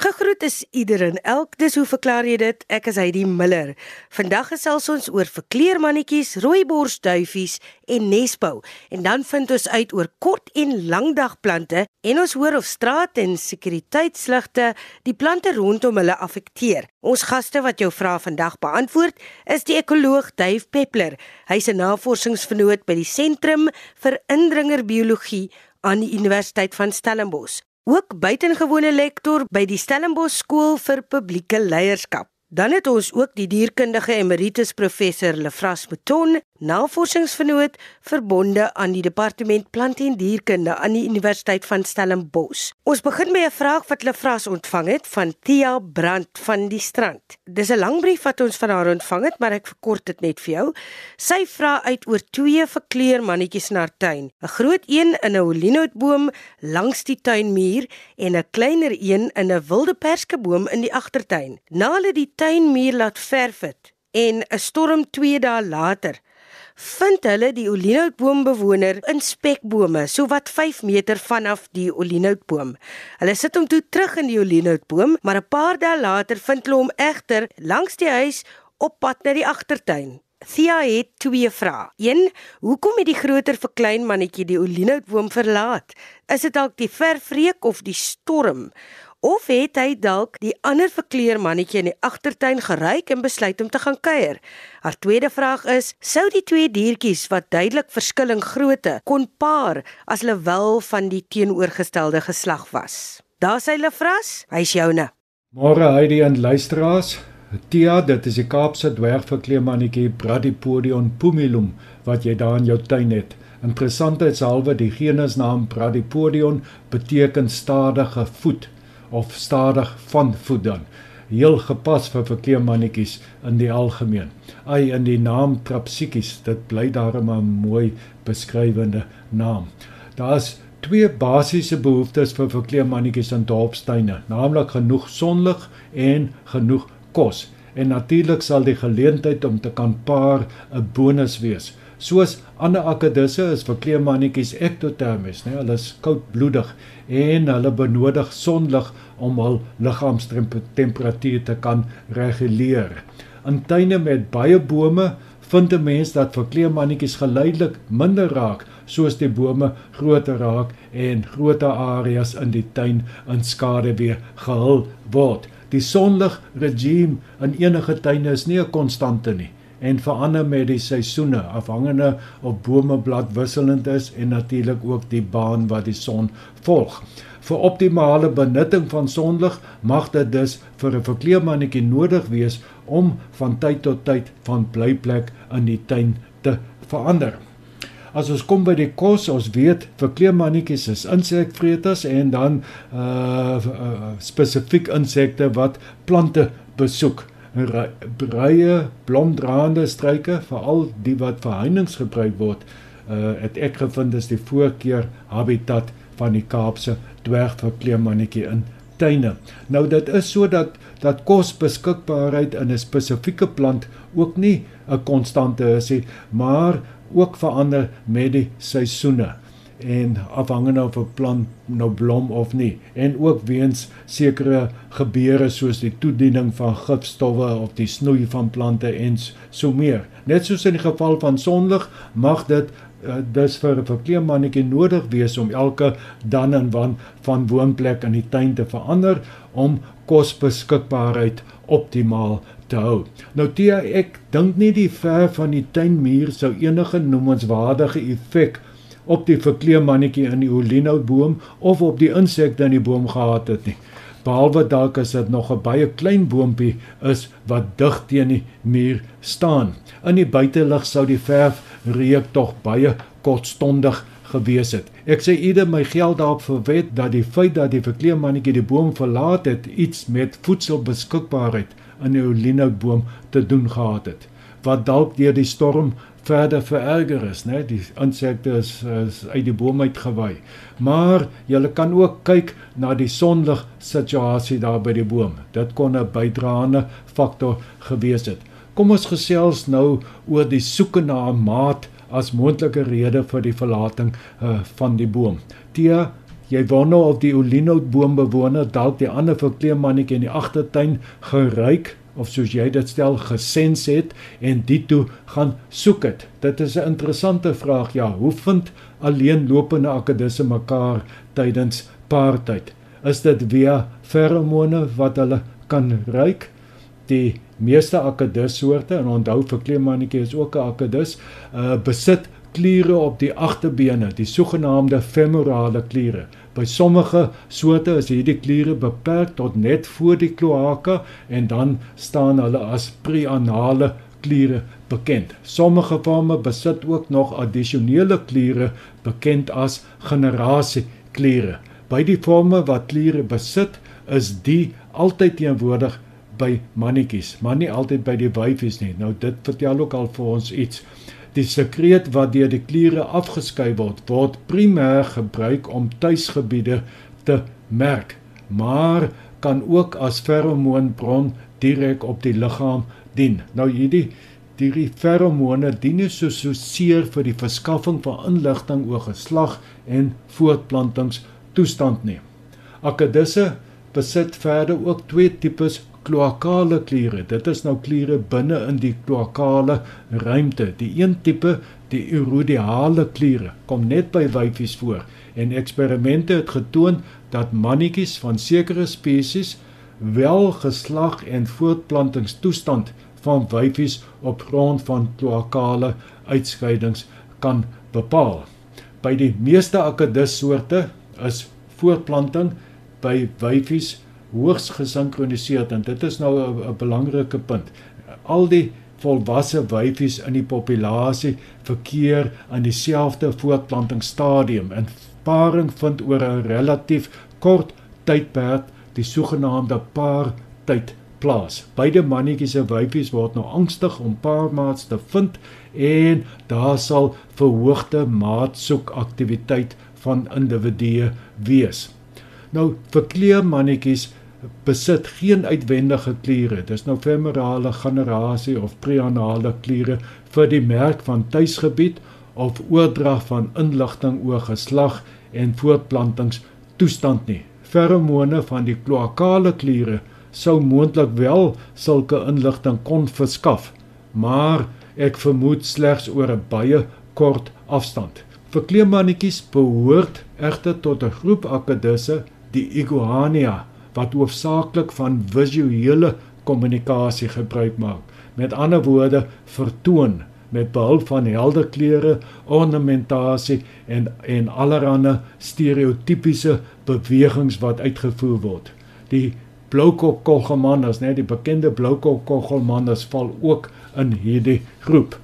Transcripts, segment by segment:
Gegroet is iedereen elk. Dis hoe verklaar jy dit? Ek is Heidi Miller. Vandag gesels ons oor verkleermannetjies, rooiborsduifies en nesbou. En dan vind ons uit oor kort en langdagplante en ons hoor of straat en sekuriteitsligte die plante rondom hulle affekteer. Ons gaste wat jou vrae vandag beantwoord, is die ekoloog Dave Peppler. Hy's 'n navorsingsvernoot by die Sentrum vir Indringerbiologie aan die Universiteit van Stellenbosch ook buitengewone lektor by die Stellenbosch skool vir publieke leierskap. Dan het ons ook die dierkundige emeritus professor Lefras Mouton, navorsingsvernoot verbonde aan die departement plant en dierkunde aan die Universiteit van Stellenbosch. Ons begin met 'n vraag wat Lefras ontvang het van Tia Brandt van die Strand. Dis 'n lang brief wat ons van haar ontvang het, maar ek verkort dit net vir jou. Sy vra uit oor twee verkleermannetjies in haar tuin. 'n Groot een in 'n olinoutboom langs die tuinmuur en 'n kleiner een in 'n wilde perskeboom in die agtertuin. Na hulle die tuinmuur laat verf het en 'n storm 2 dae later vind hulle die olinoutboombewoner in spekbome so wat 5 meter vanaf die olinoutboom. Hulle sit hom toe terug in die olinoutboom, maar 'n paar dae later vind hulle hom egter langs die huis op pad na die agtertuin. Thea het twee vrae. 1. Hoekom het die groter vir klein mannetjie die olinoutboom verlaat? Is dit dalk die vervreek of die storm? Of het hy dalk die ander verkleermannetjie in die agtertuin geryk en besluit om te gaan kuier? Haar tweede vraag is: sou die twee diertjies wat duidelik verskil in grootte kon paar as hulle wel van die teenoorgestelde geslag was? Daar sy Lefras, hy's joune. Môre Heidi en luisteraars. Tia, dit is die Kaapse dwergverkleermannetjie Bradypodion pumilum wat jy daar in jou tuin het. Interessantheidshalwe die genusnaam Bradypodion beteken stadige voet of stadig van voet dan heel gepas vir verkleermannetjies in die algemeen. Ai in die naam Trapsikies, dit bly daarom 'n mooi beskrywende naam. Daar's twee basiese behoeftes vir verkleermannetjies in dorpstuine, naamlik genoeg sonlig en genoeg kos. En natuurlik sal die geleentheid om te kan paar 'n bonus wees. Soos ander akedisse is verkleermannetjies ektotermies, né? Hulle is koudbloedig en hulle benodig sonlig om hul liggaamstemperatuur te kan reguleer. In tuine met baie bome vind 'n mens dat verkleermannetjies geleidelik minder raak soos die bome groter raak en groter areas in die tuin in skade weer gehul word. Die sonlig regime in enige tuine is nie 'n konstante nie en verander met die seisoene afhangende of bome bladwisselend is en natuurlik ook die baan wat die son volg. Vir optimale benutting van sonlig mag dit dus vir 'n verkleermannetjie nodig wees om van tyd tot tyd van blyplek in die tuin te verander. As ons kom by die kos, ons weet verkleermannetjies is insekvreters en dan uh, uh spesifiek insekte wat plante besoek breie blomdraande struike veral die wat vir heininge gebruik word uh, het ek gevind is die voorkeur habitat van die Kaapse dwergverkleermannetjie in tuine. Nou dit is sodat dat kosbeskikbaarheid in 'n spesifieke plant ook nie 'n konstante is nie, maar ook verander met die seisoene en afhangende of 'n plant nou blom of nie en ook weens sekere gebeure soos die toediening van gifstowwe of die snoei van plante en so meer. Net soos in die geval van sonlig mag dit uh, dus vir 'n verkleermannetjie nodig wees om elke dan en wan van woonplek in die tuin te verander om kosbeskikbaarheid optimaal te hou. Nou Tia, ek dink nie die ver van die tuinmuur sou enige noemenswaardige effek op die verkleemannetjie in die olinoutboom of op die insekte in die boom gehad het nie. Behalwe dalk as dit nog 'n baie klein boontjie is wat dig teen die muur staan. In die buitelug sou die verf reuk tog baie kortstondig gewees het. Ek sê ieder my geld daarop verwet dat die feit dat die verkleemmannetjie die boom verlaat het iets met voedselbeskikbaarheid in die olinoutboom te doen gehad het wat dalk deur die storm verder vererger is, né? Die insekte is, is uit die boom uitgewy. Maar jy kan ook kyk na die sonlig situasie daar by die boom. Dit kon 'n bydraende faktor gewees het. Kom ons gesels nou oor die soeke na 'n maat as moontlike rede vir die verlating uh, van die boom. Tia, jy wonder of die olinoutboombewoner dalk die ander verkleemmannetjie in die agtertuin geruik of soos jy dit stel gesens het en dit toe gaan soek het. Dit is 'n interessante vraag. Ja, hoe vind alleenlopende akkedisse mekaar tydens paartyd? Is dit via feromone wat hulle kan ruik? Die meeste akkedissoorte en onthou verkleemmannetjie is ook 'n akkedis, uh, besit kliere op die agterbene, die sogenaamde femorale kliere. By sommige soorte is hierdie kliere beperk tot net voor die kloaka en dan staan hulle as preanale kliere bekend. Sommige forme besit ook nog addisionele kliere bekend as generasiekliere. By die forme wat kliere besit, is die altyd teenwoordig by mannetjies, maar nie altyd by die wyfies nie. Nou dit vertel ook al vir ons iets. Die sekreet wat deur die kliere afgeskei word, word primêr gebruik om tuisgebiede te merk, maar kan ook as feromoonbron direk op die liggaam dien. Nou hierdie die feromone dien nie so so seer vir die verskaffing van inligting oor geslag en voortplantingstoestand nie. Akedisse besit verder ook twee tipes kloakale kliere. Dit is nou kliere binne in die kloakale ruimte. Die een tipe, die urodiale kliere, kom net by wyfies voor en eksperimente het getoon dat mannetjies van sekere spesies wel geslag en voortplantingstoestand van wyfies op grond van kloakale uitskeidings kan bepaal. By die meeste akedussoorte is voortplanting by wyfies hoogs gesinkroniseer en dit is nou 'n belangrike punt. Al die volwasse wyfies in die populasie verkeer aan dieselfde voortplantingsstadium en paring vind oor 'n relatief kort tydperk, die sogenaamde paartyd plaas. Beide mannetjies en wyfies word nou angstig om paarmaats te vind en daar sal verhoogde maatsoek aktiwiteit van individue wees. Nou vir kleermannetjies besit geen uitwendige kliere. Dis nou femorale generasie of preanale kliere vir die merk van tuisgebied of oordrag van inligting oor geslag en voortplantingstoestand nie. Feromone van die kloakale kliere sou moontlik wel sulke inligting kon verskaf, maar ek vermoed slegs oor 'n baie kort afstand. Verkleemmannetjies behoort egter tot 'n groep akedisse, die Iguania wat hoofsaaklik van visuele kommunikasie gebruik maak. Met ander woorde, vertoon met behulp van helder kleure, ornamentasie en en allerlei stereotypiese bewegings wat uitgevoer word. Die bloukop koggelmannes, net die bekende bloukop koggelmannes val ook in hierdie groep.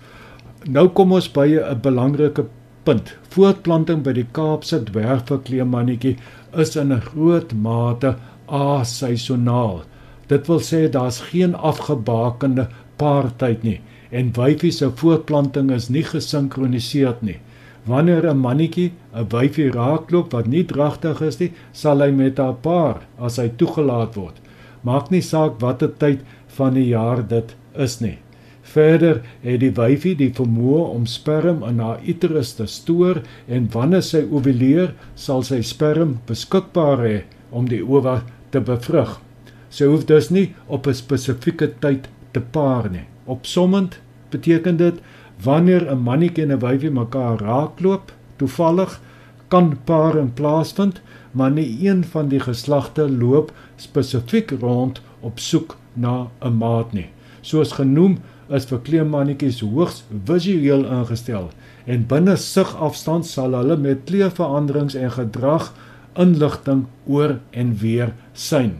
Nou kom ons by 'n belangrike punt. Voortplanting by die Kaapse dwergverkleemannetjie is in 'n groot mate aseisonaal. Dit wil sê daar's geen afgebakende paartyd nie en wyfie se voortplanting is nie gesinkroniseer nie. Wanneer 'n mannetjie 'n wyfie raakloop wat nie dragtig is nie, sal hy met haar paar as hy toegelaat word. Maak nie saak watter tyd van die jaar dit is nie. Verder het die wyfie die vermoë om sperm in haar uterus te stoor en wanneer sy ovuleer, sal sy sperm beskikbaar hê om die owa te bevrug. Sy hoef dus nie op 'n spesifieke tyd te paar nie. Opsommend beteken dit wanneer 'n mannetjie en 'n wyfie mekaar raakloop, toevallig kan paring plaasvind, maar nie een van die geslagte loop spesifiek rond op soek na 'n maat nie. Soos genoem is verkleemmannetjies hoogs visueel ingestel en binne sigafstand sal hulle met kleurveranderings en gedrag inligting oor en weer syn.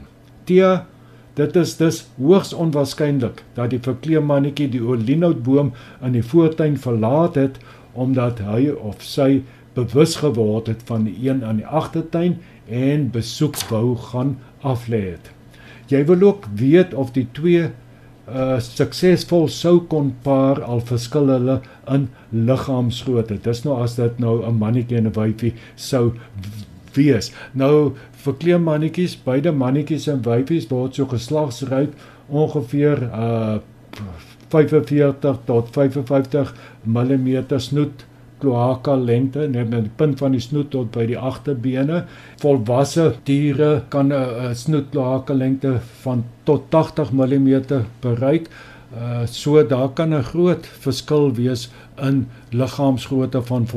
Tia, dit is dus hoogs onwaarskynlik dat die verkleemmannetjie die olinoutboom in die voortuin verlaat het omdat hy of sy bewus geword het van die een aan die agtertuin en besoek wou gaan aflê het. Jy wil ook weet of die twee uh suksesvol sou kon paar al verskil hulle in liggaamsgrootte. Dis nou as dit nou 'n mannetjie en 'n wyfie sou wees. Nou vir kleemmannetjies, beide mannetjies en wyfies word so geslagsryp ongeveer uh 45 tot 55 mm snoet kloaka lengte, net met die punt van die snoet tot by die agterbene. Volwasse diere kan 'n snoet kloaka lengte van tot 80 mm bereik. Uh so daar kan 'n groot verskil wees in liggaamsgrootte van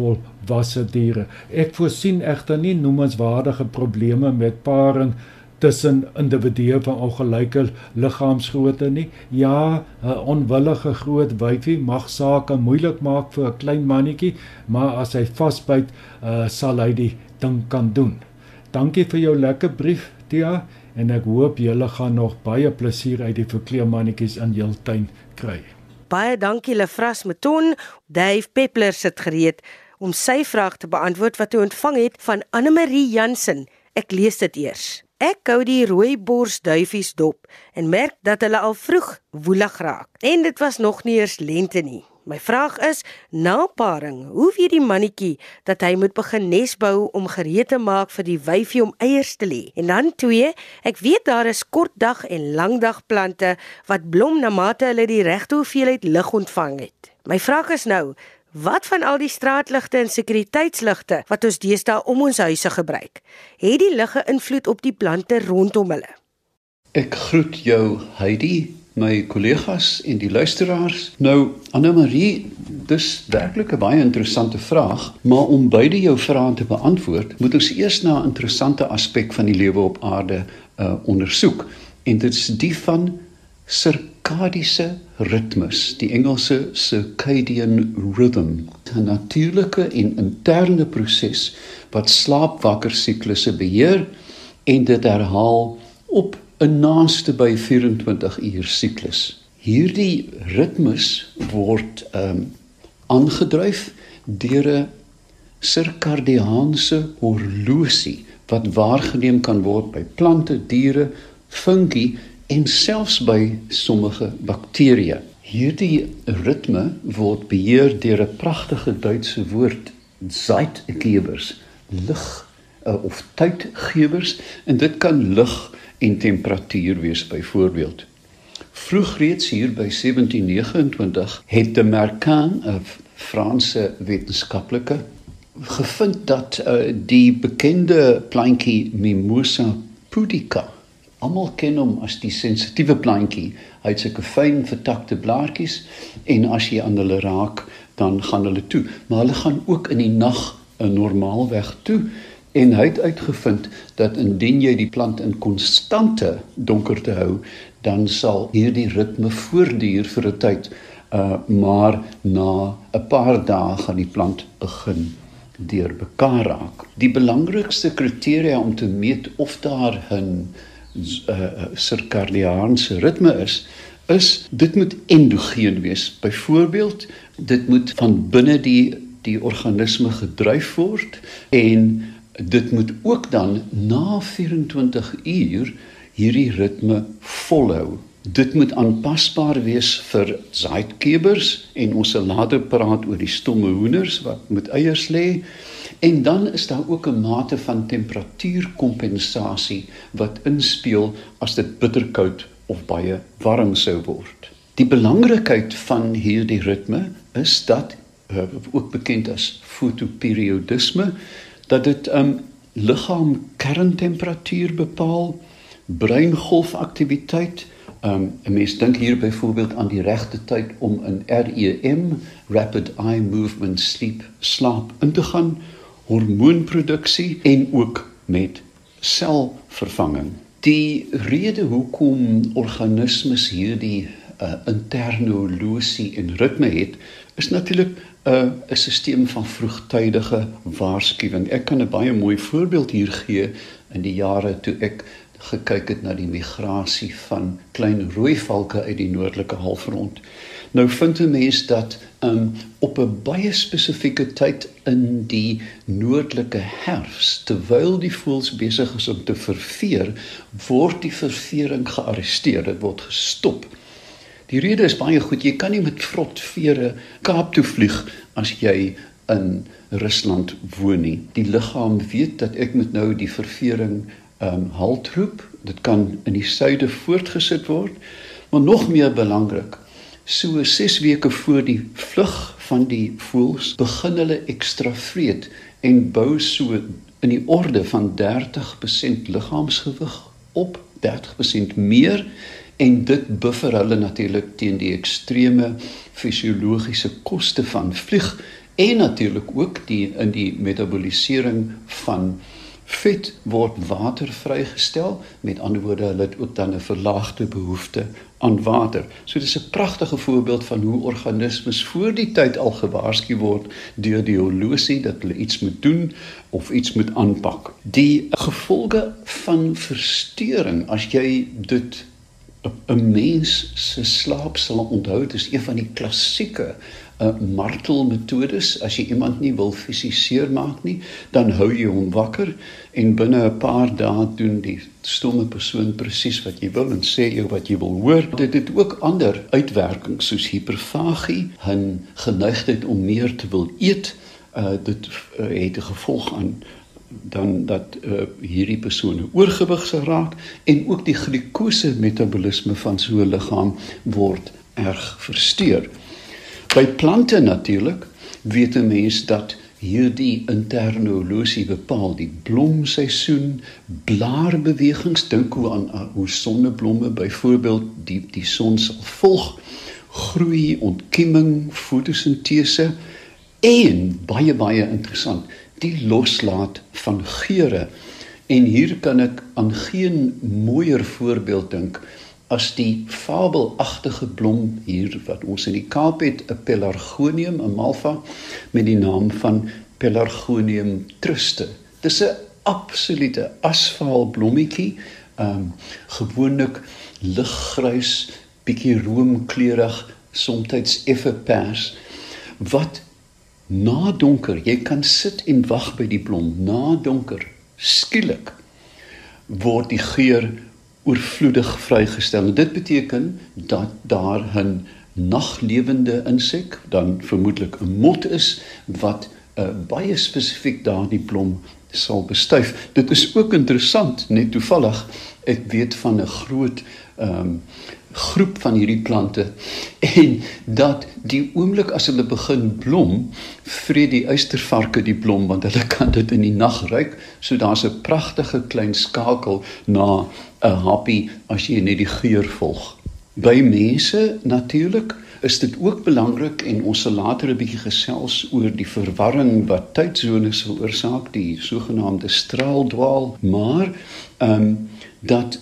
volwasse diere. Ek voorsien egter nie noemenswaardige probleme met paring tussen individue van ongelyke liggaamsgrootte nie. Ja, 'n onwillige groot wyfie mag sake moeilik maak vir 'n klein mannetjie, maar as hy vasbyt, uh, sal hy die ding kan doen. Dankie vir jou lekker brief, Tia, en ek hoop julle gaan nog baie plesier uit die verkleemannetjies in jul tuin kry. Baie dankie Lefras Meton, Dave Peppler sit gereed om sy vraag te beantwoord wat hy ontvang het van Anne Marie Jansen. Ek lees dit eers. Ek gou die rooi borsduifies dop en merk dat hulle al vroeg woelig raak. En dit was nog nie eers lente nie. My vraag is, na paring, hoe weet die mannetjie dat hy moet begin nesbou om gereed te maak vir die wyfie om eiers te lê? En dan twee, ek weet daar is kortdag en langdagplante wat blom na mate hulle die regte hoeveelheid lig ontvang het. My vraag is nou, Wat van al die straatligte en sekuriteitsligte wat ons deesdae om ons huise gebruik, het die ligge invloed op die plante rondom hulle? Ek groet jou Heidi, my kollegas en die luisteraars. Nou Anne Marie, dis werklik 'n baie interessante vraag, maar om beide jou vrae te beantwoord, moet ons eers na 'n interessante aspek van die lewe op aarde uh, ondersoek. En dit is die van sirkadiese ritmes, die Engelse circadian rhythm, 'n natuurlike en interne proses wat slaapwakker siklusse beheer en dit herhaal op 'n naaste by 24 uur siklus. Hierdie ritmes word ehm um, aangedryf deur 'n sirkadiaanse horlosie wat waargeneem kan word by plante, diere, fungi en selfs by sommige bakterieë. Hierdie ritme word beheer deur 'n pragtige Duitse woord, Zeitgebers, lig uh, of tydgewers en dit kan lig en temperatuur wees byvoorbeeld. Vroeg reeds hier by 1729 het de Mercan, 'n Franse wetenskaplike, gevind dat uh, die bekende plantjie Mimosa pudica Almal ken hom as die sensitiewe plantjie. Hy het sulke fyn vertakte blaartjies en as jy aan hulle raak, dan gaan hulle toe. Maar hulle gaan ook in die nag 'n normaalweg toe en hy het uitgevind dat indien jy die plant in konstante donkerte hou, dan sal hierdie ritme voortduur vir 'n tyd. Uh maar na 'n paar dae gaan die plant begin deur mekaar raak. Die belangrikste kriteria om te meet of daar 'n sirkadiaanse uh, ritme is is dit moet endogeen wees. Byvoorbeeld, dit moet van binne die die organisme gedryf word en dit moet ook dan na 24 uur hierdie ritme volhou. Dit moet aanpasbaar wees vir zaaidkebers en ons sal later praat oor die stomme hoenders wat met eiers lê. En dan is daar ook 'n mate van temperatuurkompensasie wat inspel as dit bitterkoud of baie warm sou word. Die belangrikheid van hierdie ritme is dat uh, ook bekend as fotoperiodisme dat dit um, ehm, liggaam kerntemperatuur bepaal, breingolfaktiwiteit Um, 'n mens dink hier byvoorbeeld aan die regte tyd om in REM, rapid eye movement sleep, slaap in te gaan hormoonproduksie en ook met selvervanging. Die rede hoekom organismes hierdie uh, interne horlosie en ritme het, is natuurlik 'n uh, 'n stelsel van vroegtydige waarskuwing. Ek kan 'n baie mooi voorbeeld hier gee in die jare toe ek gekyk het na die migrasie van klein rooi valke uit die noordelike halfrond. Nou vind 'n mens dat um, op 'n baie spesifieke tyd in die noordelike herfs, terwyl die voëls besig is om te verveer, word die ververing gearresteer, dit word gestop. Die rede is baie goed, jy kan nie met vrot vere Kaap toe vlieg as jy in Rusland woon nie. Die liggaam weet dat ek moet nou die ververing ehm um, haltroep. Dit kan in die suide voortgesit word, maar nog meer belangrik, so 6 weke voor die vlug van die voels begin hulle ekstra vreet en bou so in die orde van 30% liggaamsgewig op 30% meer en dit buffer hulle natuurlik teen die ekstreme fisiologiese koste van vlieg en natuurlik ook die in die metabolisering van vet word water vrygestel met ander woorde hulle het ook dan 'n verlaagde behoefte aan water. So dis 'n pragtige voorbeeld van hoe organismes voor die tyd al gewaarsku word deur die horlosie dat hulle iets moet doen of iets moet aanpak. Die gevolge van verstoring as jy dit 'n mens se slaap sal onthou, dis een van die klassieke uh, martelmetodes as jy iemand nie wil fisies seermaak nie, dan hou jy hom wakker en binne 'n paar dae doen die stomme persoon presies wat jy wil en sê jou wat jy wil hoor. Dit het ook ander uitwerkings soos hiperfagie, 'n geneigtheid om meer te wil eet. Uh dit uh, het 'n gevolg aan dan dat uh, hierdie persone oorgewig se raak en ook die glikose metabolisme van so 'n liggaam word erg versteur. By plante natuurlik weet 'n mens dat hierdie interne horlosie bepaal die blomseisoen, blaarbewegings, dink hoe aan hoe sonneblomme byvoorbeeld die die son sal volg, groei, ontkieming, fotosintese en baie baie interessant, die loslaat van geure. En hier kan ek aan geen mooier voorbeeld dink as die fabelagtige blom hier wat ons in die Kaap het, 'n Pelargonium, 'n malva met die naam van Pelargonium truste. Dis 'n absolute asfaal blommetjie, ehm um, gewoonlik liggrys, bietjie roomkleurig, soms effe pers wat na donker, jy kan sit en wag by die blom, na donker, skielik word die geur oorvloedig vrygestel. En dit beteken dat daar 'n naglewende insek, dan vermoedelik 'n mot is wat uh, baie spesifiek daardie blom sal bestuif. Dit is ook interessant, net toevallig, ek weet van 'n groot ehm um, groep van hierdie plante en dat die oomblik as hulle begin blom, vreet die uistervarke die blom want hulle kan dit in die nag ruik. So daar's 'n pragtige klein skakel na 'n happy as jy net die geur volg. By mense natuurlik is dit ook belangrik en ons sal later 'n bietjie gesels oor die verwarring wat tydsones veroorsaak, die sogenaamde straaldwaal, maar ehm um, dat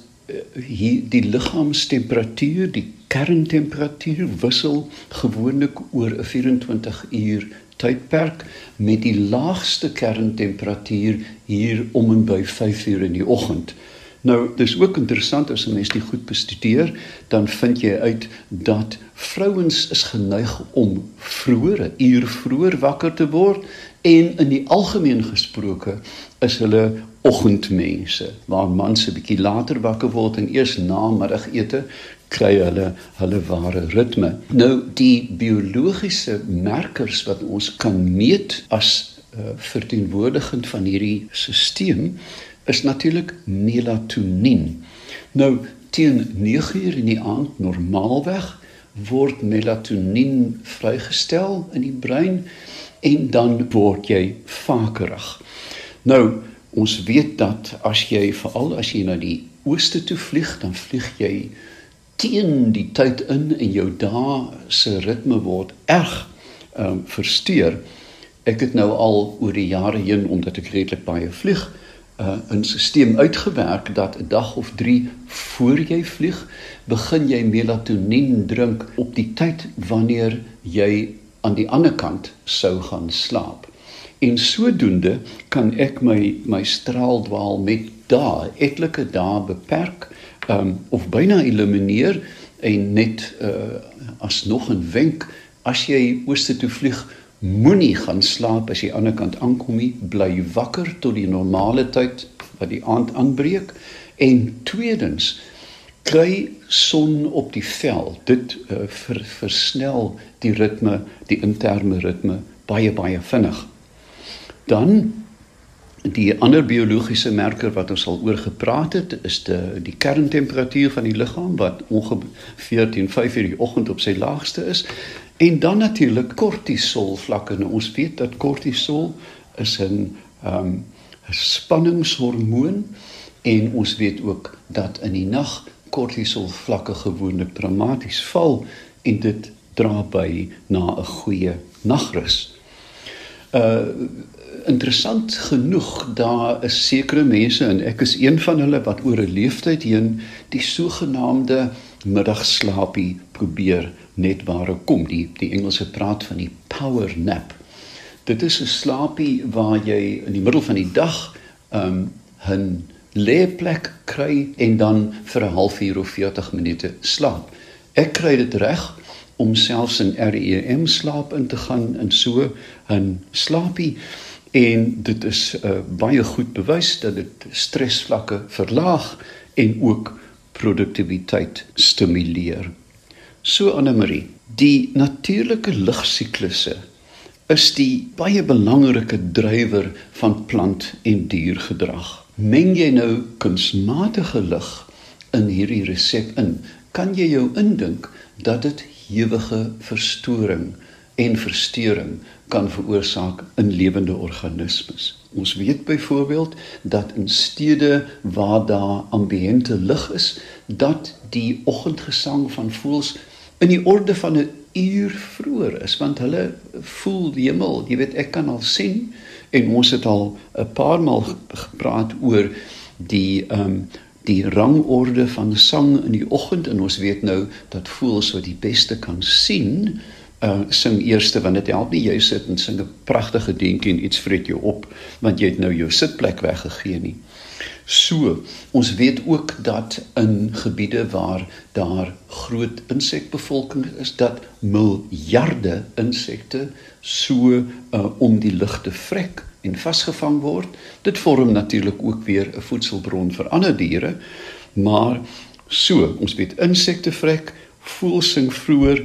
hier die liggaamstemperatuur, die kerntemperatuur wissel gewoonlik oor 'n 24 uur tydperk met die laagste kerntemperatuur hier om en by 5 uur in die oggend. Nou, dis ook interessant as 'n mens dit goed bestudeer, dan vind jy uit dat vrouens is geneig om vroeër, 'n uur vroeër wakker te word en in die algemeen gesproke is hulle oggendmense waar mans 'n bietjie later wakker word en eers na middagete kry hulle hulle ware ritme. Nou die biologiese merkers wat ons kan meet as uh, verteenwoordigend van hierdie stelsel is natuurlik melatonien. Nou teen 9uur in die aand normaalweg word melatonien vrygestel in die brein en dan word jy vakerig. Nou ons weet dat as jy veral as jy na die ooste toe vlieg, dan vlieg jy teen die tyd in en jou dae se ritme word erg ehm um, versteur. Ek het nou al oor die jare heen omdat ek redelik baie vlieg, uh, 'n stelsel uitgewerk dat 'n dag of 3 voor jy vlieg, begin jy melatonien drink op die tyd wanneer jy aan die ander kant sou gaan slaap. En sodoende kan ek my my straaldwaal met dae, etlike dae beperk um, of byna elimineer en net uh, as nog 'n wenk as jy ooste toe vlieg moenie gaan slaap as jy aan die ander kant aankom nie. Bly wakker tot die normale tyd wat die aand aanbreek. En tweedens kry son op die vel. Dit uh, ver, versnel die ritme die interne ritme baie baie vinnig dan Die ander biologiese merker wat ons al oor gepraat het, is die die kerntemperatuur van die liggaam wat ongeveer teen 5:00 die oggend op sy laagste is. En dan natuurlik kortisol vlakke. Nou, ons weet dat kortisol is 'n ehm um, spanningshormoon en ons weet ook dat in die nag kortisol vlakke gewoonlik dramaties val en dit dra by na 'n goeie nagrus. Uh interessant genoeg daar is sekere mense en ek is een van hulle wat oor 'n leeftyd heen die sogenaamde middagslaapie probeer net waar ek kom die die Engelse praat van die power nap. Dit is 'n slaapie waar jy in die middel van die dag um 'n lêplek kry en dan vir 'n halfuur of 40 minute slaap. Ek kry dit reg om selfs in REM slaap in te gaan in so 'n slaapie en dit is uh, baie goed bewys dat dit stresvlakke verlaag en ook produktiwiteit stimuleer. So Anne Marie, die natuurlike ligsiklusse is die baie belangrike drywer van plant en diergedrag. Meng jy nou kunsmatige lig in hierdie resep in, kan jy jou indink dat dit hewige verstoring en verstoring kan veroorsaak in lewende organismes. Ons weet byvoorbeeld dat in stede waar daar ambiente lig is, dat die oggendgesang van voëls in die orde van 'n uur vroeër is want hulle voel die hemel, jy weet ek kan al sien en ons het al 'n paar maal gepraat oor die ehm um, die rangorde van sang in die oggend en ons weet nou dat voels wat die beste kan sien uh sing eerste want dit help nie jy sit en sing 'n pragtige dinkie en iets vreet jou op want jy het nou jou sitplek weggegee nie. So, ons weet ook dat in gebiede waar daar groot insekbevolking is, dat miljarde insekte so uh, om die lug te vrek en vasgevang word. Dit vorm natuurlik ook weer 'n voedselbron vir ander diere. Maar so, ons weet insekte vrek, voëls sing vroeër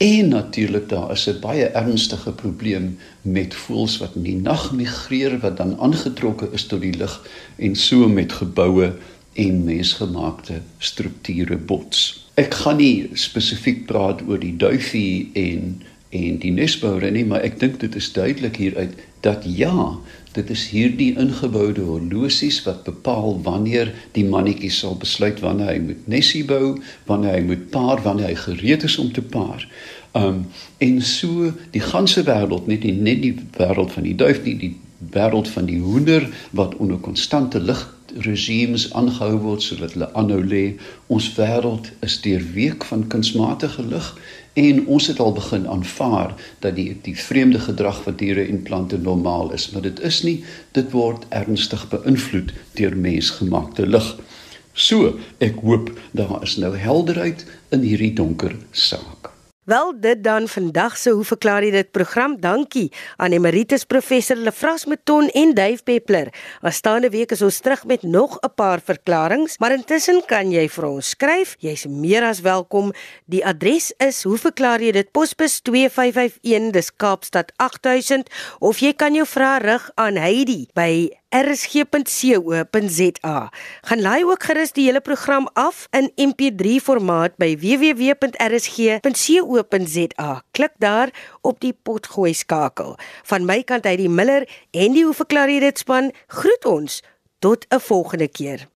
En natuurlik daar is 'n baie ernstige probleem met voëls wat in die nag migreer wat dan aangetrokke is tot die lug en so met geboue en mensgemaakte strukture bots. Ek gaan nie spesifiek praat oor die duifie en en die nesbouer nie, maar ek dink dit is duidelik hieruit dat ja, dit is hierdie ingeboude horlosies wat bepaal wanneer die mannetjie sal besluit wanneer hy moet nesie bou, wanneer hy moet paar, wanneer hy gereed is om te paar. Um en so die ganse wêreld, net die net die wêreld van die duif nie, die wêreld van die hoender wat onder konstante lig regimes aangehou word sodat hulle aanhou lê. Ons wêreld is deurweek van kunsmatige lig en ons het al begin aanvaar dat die die vreemde gedrag van diere en plante normaal is, maar dit is nie. Dit word ernstig beïnvloed deur mensgemaakte lig. So, ek hoop daar is nou helderheid in hierdie donker saak. Wel dit dan vandag se hoe verklaar jy dit program. Dankie aan emeritus professor Lefras Meton en Duif Peppler. Aanstaande week is ons terug met nog 'n paar verklaringe, maar intussen kan jy vir ons skryf. Jy's meer as welkom. Die adres is hoe verklaar jy dit posbus 2551 dis Kaapstad 8000 of jy kan jou vrae rig aan Heidi by rsg.co.za. Gaan laai ook gerus die hele program af in MP3 formaat by www.rsg.co.za. Klik daar op die potgooi skakel. Van my kant uit die Miller en die hoe verklaar jy dit span groet ons tot 'n volgende keer.